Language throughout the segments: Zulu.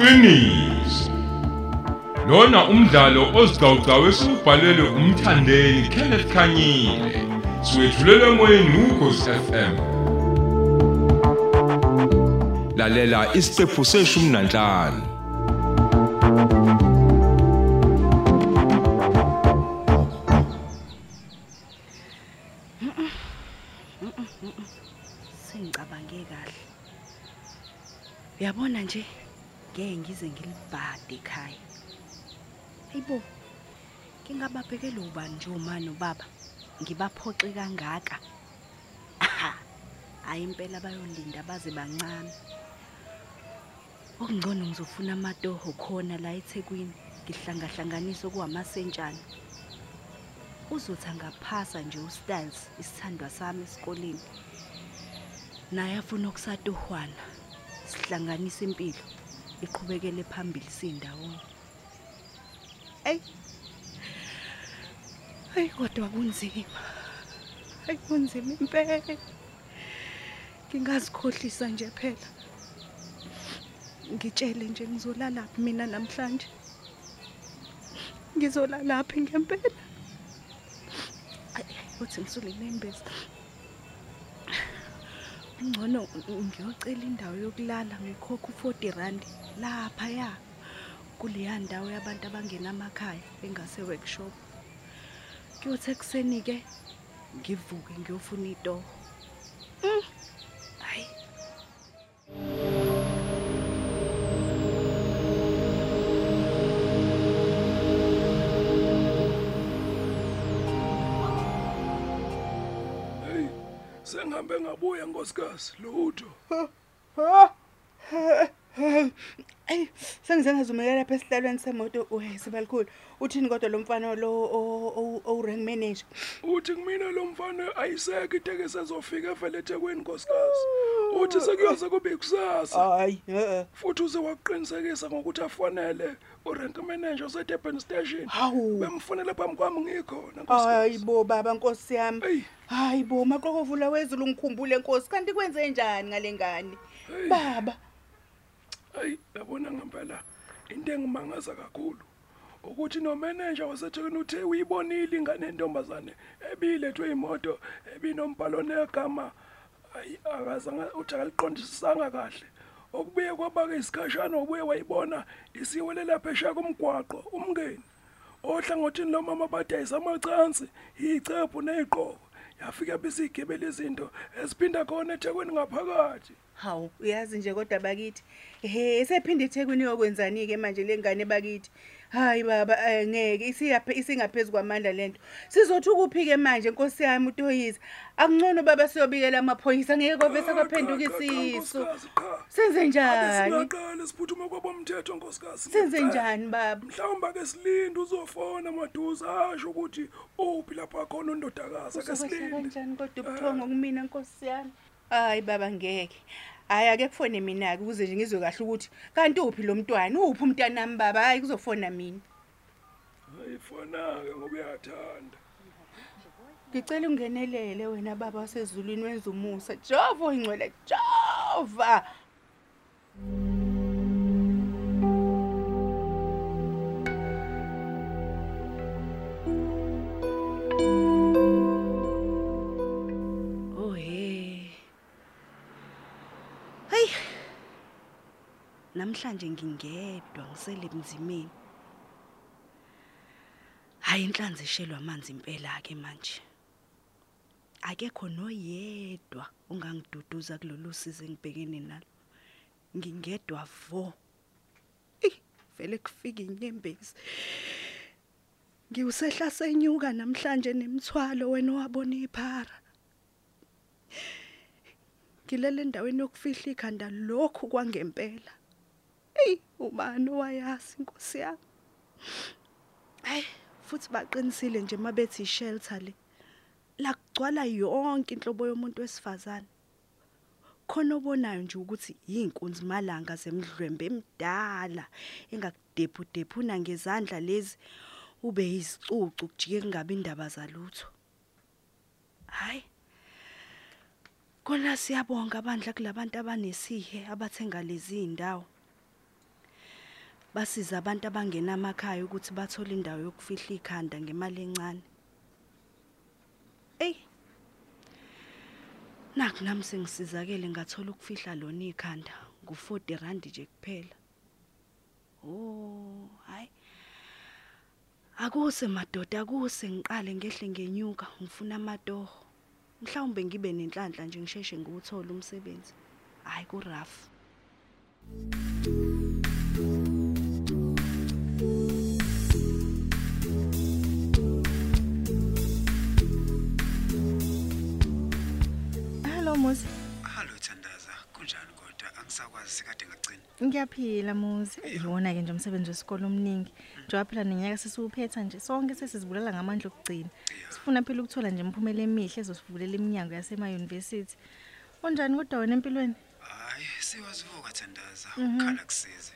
iqiniso. Lona umdlalo ozicawucawu esubhalelwe umthandeni Kenneth Khanyile. Siwethulela emoyeni ukhosi FM lalela isiqephu seshumi nanhlanu sengicabange kahle. Uyabona nje? Ngeke ngize ngilibhade ekhaya. Hayibo ngingababhekela ubani nje uma nobaba? Ngibaphoxe kangaka? Aha, hayi impela bayolinda baze bancane. Okungcono ngizofuna amatoho khona la eThekwini ngihlangahlanganise okuwamasentshana uzothi angaphasa nje ustyles isithandwa sami esikoleni. Naye afuna ukusatohwana sihlanganisa impilo. Iqhubekele phambili sindawonye. Ey Ay kodwa kunzima. Ay kunzima impela. Ngingazikhohlisa nje phela. Ngitshele nje ngizolala mina namhlanje? Ngizolala phi ngempela? Ay uthi ngisule nembezi Ngcono ngiyocela indawo yokulala ngikhokha u40 rand lapha ya kuleya ndawo yabantu abangena emakhaya engase workshop. Kuyothi ekseni ke ngivuke ngiyofuna itoho Mm, sengihambe ngabuya nkosikazi. Lutho. Ey, sengize ngazumelela lapha esihlalweni semoto uyayisibalikhulu. Uthini kodwa lo mfana lo o rank manager? Uthi kumina lo mfana ayiseke itekisi ezofika evele eThekwini nkosikazi. Uthi sekuyoze kube kusasa. Hayi, eh. Futhi uze waqinisekisa ngokuthi afanele urank manager oseDurban station. Hawu. Bemfonela phambi kwami ngikhona Hayi nkosikazi. bo baba Nkosi yami. Ey. Hayi bo maqokovula wezulu ngikhumbule Nkosi kanti kwenze njani ngale ngane? Hey. Baba, Hayi, yabona ngempela into engimangaza kakhulu. ukuthi no manager waseThekwini uthe uyibonile ingane entombazane ebilethwe imoto ebinombhalo negama ayi akazange uthi akaliqondisisanga kahle okubuye kwabaka isikhashana obuye wayibona isiwele lapha esha kumgwaqo umngeni ohlangothini lomama badayisa amacansi icephu neziqoko yafika bisigibela izinto eziphinda khona eThekwini ngaphakathi hawu uyazi nje kodwa bakithi. Ehe, sephinde eThekwini yokwenzani ke manje lengane bakithi? Hayi baba eh, ngeke isiyaphe isingaphezulu kwamandla lento. Sizothi ukuphi ke manje Nkosi yami uToyisa? Akungcono baba siyobikela amaphoyisa ngeke kove sakwaphenduka isisu. Senze njani? Singaqala siphuthume kwabomthetho nkosikazi. Senze njani baba? Mhlawumbe ke silinde uzofona maduza asho ukuthi uphi lapha khona undodakazi ke Uzokwehla silinde. kanjani kodwa ubuthongo kumina Nkosi yami? Hayi baba ngeke. Hayi ake kufone mina ke ukuze nje ngizwe kahle ukuthi kanti uphi lo mntwana? Uphi umntanami baba? Hayi kuzofona mina. Ayifona ke ngoba uyathanda. Ngicela ungenelele wena baba wasezulwini wenza umusa. Jova oyingcwele Jova. Oh Namhlanje ngingedwa ngisele emzimeni. Hayi inhlanzi eshelwa amanzi impela ke manje. Akekho noyedwa ongangiduduza kulolu size ngibhekene nalo. Ngingedwa vo. Vele kufika inyembezi. Ngiwusehla senyuka namhlanje nemthwalo wena owabona iphara. ngilele endaweni yokufihla ikhanda lokhu kwangempela ey ubani owayazi inkosi yami? Hey futhi baqinisile nje mabethi shelter le la kugcwala yonke inhlobo yomuntu wesifazane. Khona obonayo nje ukuthi yinkunzi malanga zemidlwembe emdala engakudephu dephuna ngezandla lezi ube yizicucu kujike kungabe indaba zalutho. Hayi Kona siyabonga abandla kulabantu abanesihe abathenga lezi indawo. Basiza abantu abangenamakhaya ukuthi bathole indawo yokufihla ikhanda ngemali encane. Ey naku nami sengisizakele ngathola ukufihla lona ikhanda ngu40 rand nje kuphela. Oh hayi akuse madoda akuse ngiqale ngehle ngenyuka ngifuna amatoho. Mhlawumbe ngibe nenhlanhla nje ngisheshe ngiwuthola umsebenzi. Hayi ku rough Hello Muzi. Hallo Thandaza, kunjani kodwa angisakwazi sikade ngagcina. Ngiyaphila Muzi. Yona ke nje umsebenzi wesikole omningi. Njengoba phela neminyaka sesiwuphetha nje sonke sesizibulela ngamandla okugcina. Sifuna phela ukuthola nje imphumela emihle ezosivulela iminyango yasema university. Kunjani kodwa wena empilweni? Hayi, siwazivuka Thandaza, ukhala kusize.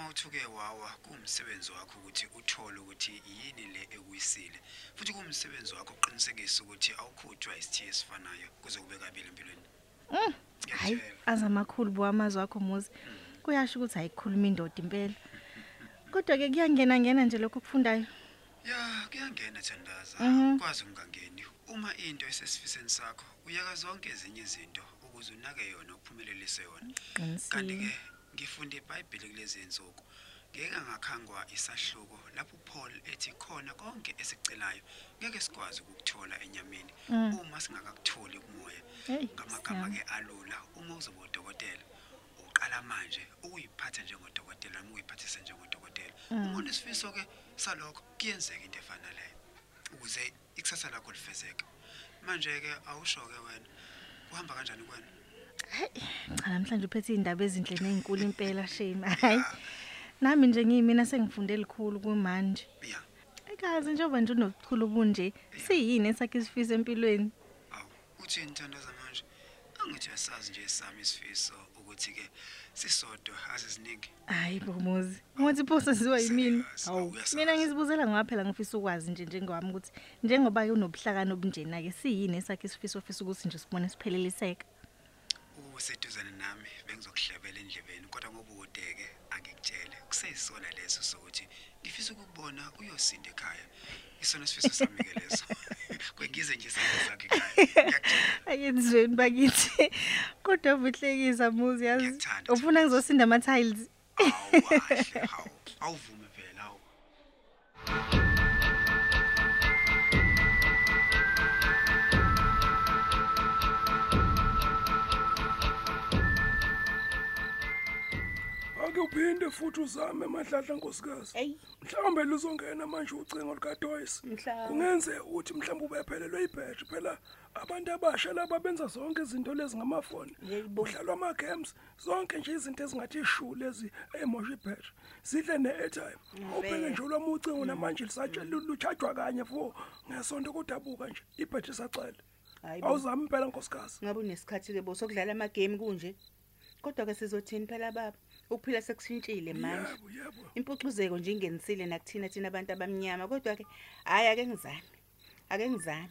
Uma uthuke wawa kuumsebenzi wakho ukuthi uthole ukuthi yini le ekuyisile. Futhi kuumsebenzi wakho uqinisekisa ukuthi awukhutshwa isithiyo esifanayo kuze kube kabili empilweni. Hayi, Ngiyatshela. azamakhulu boamazwi akho Muzi. Kuyasho ukuthi ayikhuluma indoda impela. Kodwa ke kuyangena ngena nje lokho kufundayo. Ya, kuyangena Thandaza, Mhm. kwazi ungangeni. Uma into esesifiseni sakho, uyaka zonke ezinye izinto ukuze unake yona uphumelelise yona. kanti Qinisile. ke ngifunda iBhayibheli kulezi insuku ngeke ngakhangwa isahluko lapho uPaul ethi khona konke esicelayo ngeke sikwazi ukukuthola enyameni Mm. uma singakakutholi kumoya Hey, ngamagama siyami. ke alula uma uzoba udokotela uqala manje ukuyiphatha njengodokotela noma ukuyiphathisa njengodokotela. Uma unesifiso ke salokho kuyenzeka into efana leyo ukuze ikusasa lakho lifezeke. Manje ke awusho ke wena kuhamba kanjani kuwena Cha namhlanje uphethe indaba ezinhle nezinkulu impela shame. Hayi. Nami nje ngiyimina sengifunde likhulu kumanje. ya Ekazi njengoba nje unokukhulu bunje, siyini esakhe isifiso empilweni? Awu, uthini Thandaza manje? Angithi uyasazi nje sami isifiso ukuthi ke sisodwa asiziningi. Hayi bomuzi. Ngothi pho senziwa yimini. Serious, Hawu. uyasazi. Mina ngizibuzela ngoba phela ngifisa ukwazi nje njengowami ukuthi njengoba unobuhlakani obunjena ke siyini esakhe isifiso ofisa ukuthi nje sibone sipheleliseka. Useduzane nami bengizokuhlebela endlebeni kodwa ngoba udeke angikutshele. Kuseyisona leso sokuthi ngifisa ukubona uyosinda ekhaya. Isona isifiso sami ke leso. Kwengize nje sakhe ekhaya. Ngiyakutshela. Ayenzweni bakithi. Kodwa ubuhlekisa muzi yazi. Ngiyakuthanda, Ufuna ngizosinda ama tiles. Awu, kahle, hawu. Awuvume phela, hawu. Uphinde futhi uzame madladla nkosikazi Ey. mhlawumbe luzongena manje ucingo lukaDoyce Mhlawumbe. kungenzeka ukuthi mhlawumbe ubephelelwe ibhetri phela abantu abasha laba benza zonke izinto lezi ngamafoni Yebo. udlalwa ama-games zonke nje izinto ezingathi ishu lezi ey'mosha ibhetri zidle ne-airtime ubheke nje olwami ucingo namanje lisatshela luchajwa kanye fo ngesonto kudabuka nje ibhetri isacela Hayi bo. awuzami impela nkosikazi Ngabe unesikhathi ke bo sokudlala ama game kunje. Kodwa ke sizothini phela baba? Ukuphila sekushintshile manje. yebo yebo Impucuzeko nje ingenisile nakuthina thina abantu abamnyama kodwa ke hayi ake ngizame. Ake ngizame.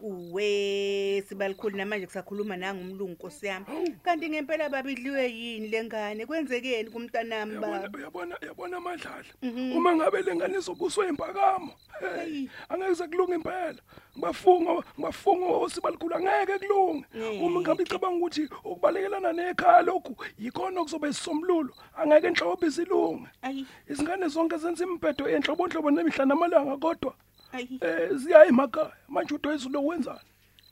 Uwe sibalikhulu namanje kusakhuluma nangumlungu Nkosi yami. Kanti ngempela babidliwe yini lengane? Kwenzekeni kumntanami Uyabona baba? uyabona uyabona amadlala uma ngabe lengane izobuswa impakamo Hey. angeke sekulunga impela ngibafunga ngibafunga osibalikhulu angeke kulunge uma ngabe icabanga ukuthi ukubalekelana nekhaya lokhu yikona okuzobe isisombululo angeke enhlobo izilunge Ayi izingane zonke zenza imibhedo enhlobonhlobo nemihla namalanga kodwa ayi. Eh ziya emakhaya manje udoyizulu wenzani?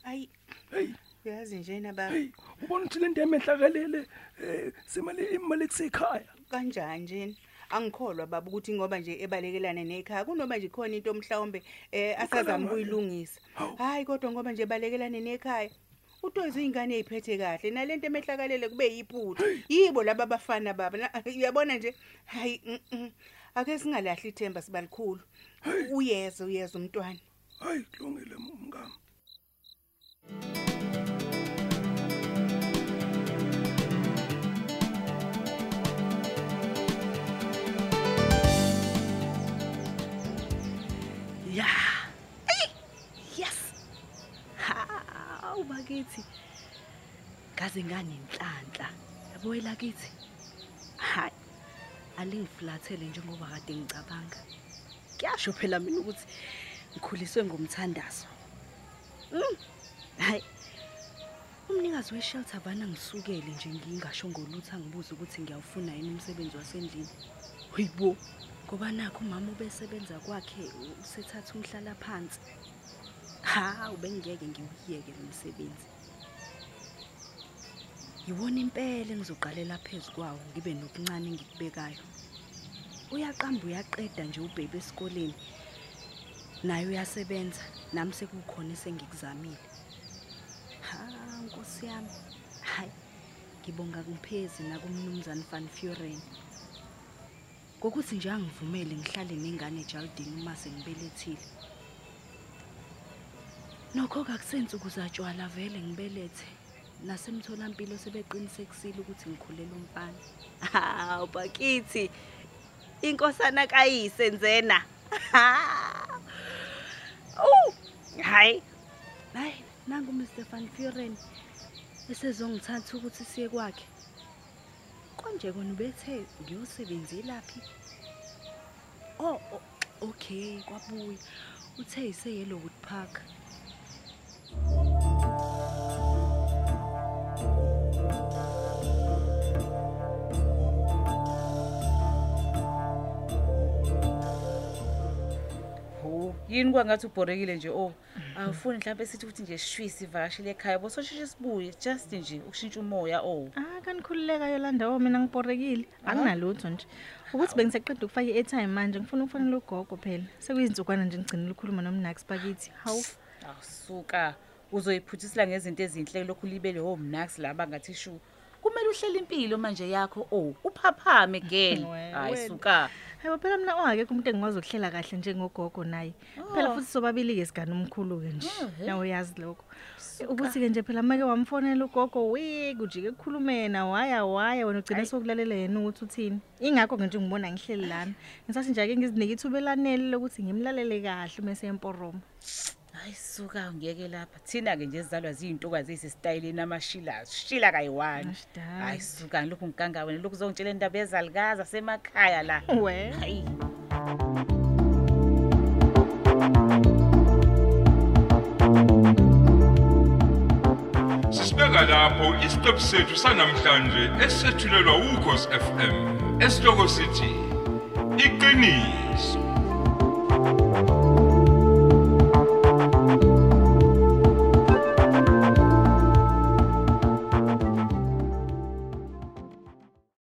Ayi. Hey. Yazi njena baba. hey ubona ukuthi le nto yemehlakalele eh simali imali kusekhaya? Kanjani njena angikholwa baba ukuthi ngoba nje ebalekelane nekhaya kunoba nje khona into mhlawumbe eh asazama ukuyilungisa. Hayi kodwa ngoba nje ebalekelane nekhaya utoyiza ingane eziphethe kahle nalento emehlakalele kube yiphutha yibo laba bafana baba. Na- uyabona nje? Hayi mm, mm. ake singalahli ithemba sibalikhulu. Uyeza uyeza umntwana. Hayi kulungile mngami. Ya. Ey, yes. Hawu bakithi kaze nganenhlanhla. Yabo lakithi hayi alingiflathele njengoba kade ngicabanga. Kuyasho phela mina ukuthi ngikhuliswe ngomthandazo Mm, hayi. Umnikazi we-shelter vana ngisukele nje ngingasho ngolutho angibuza ukuthi ngiyawufuna yini umsebenzi wasendlini. Hoyibo ngoba nakho umama ubesebenza kwakhe u- usethatha umhlala phansi. Ha ubengingeke ngiwuyeke lo msebenzi. Yiwona impela engizoqalela phezu kwawo ngibe nokuncane engikubekayo. Uyaqamba uyaqeda nje ubhebe esikoleni. Naye uyasebenza nami sekukhona esengikuzamile. Ha nkosi yami. Hayi ngibonga kumphezi nakumnumzane van Furen ngokuthi nje angivumele ngihlale nengane ejardini uma sengibelethile. Nokho kakusensuku zatshwala vele ngibelethe. Nasemtholampilo sebeqinisekisile ukuthi ngikhulela umfana. Hawu bakithi. Inkosana kayise nzena Uh, hayi. Hayi, nangu Mr van Vuren esezongithatha ukuthi siye kwakhe. Konje kona ubethe ngiyosebenzela phi? Oh, oh, okay, kwabuya. Uthe ise Yellowwood Park. Yini kwangathi ubhorekile nje oh. Awufuni mhlawumbe sithi ukuthi nje shwisi ivakashile ekhaya bososheshe sibuye just nje ukushintsha umoya oh. Ah kanikhululeka Yolanda oh mina ngiborekile. Anginalutho nje. Ukuthi bengiseqeda ukufaka i-airtime manje ngifuna ukufonela ugogo phela. Sekuyizinsukwana nje ngigcinile ukukhuluma nomnax bakithi. Hawu. Awusuka uzoyiphuthisela ngezinto ezinhle lokhu libele omnax laba ngathi shu. Kumele uhlele impilo manje yakho oh. Uphaphame girl. We- Hayi wena. suka. Hayi phela mina ongake umuntu engikwazi ukuhlela kahle njengogogo naye. Phela futhi sobabili ke sigana umkhulu ke nje. Nawe uyazi lokho. Ukuthi ke nje phela make wamfonela ugogo we kujike kukhulume na waya waya wena ugcina sokulalela yena ukuthi uthini. Ingakho nje ngibona ngihleli lana. Ngisathi nje ake ngizinike ithuba elanele lokuthi ngimlalele kahle mase emporomo. Hayi suka ngiyeke lapha. Thina ke nje izalwa ziyintokazi ezisitayileni amashila. Shila kayiwani. Ashidala. Hayi suka lokhu ngikanga wena lokhu uzongitshela indaba yezalikazi asemakhaya la. We. Hayi. Sisibeka lapho isiqephu sethu sanamhlanje esethulelwa ukhosi FM. Esihloko sithi iqiniso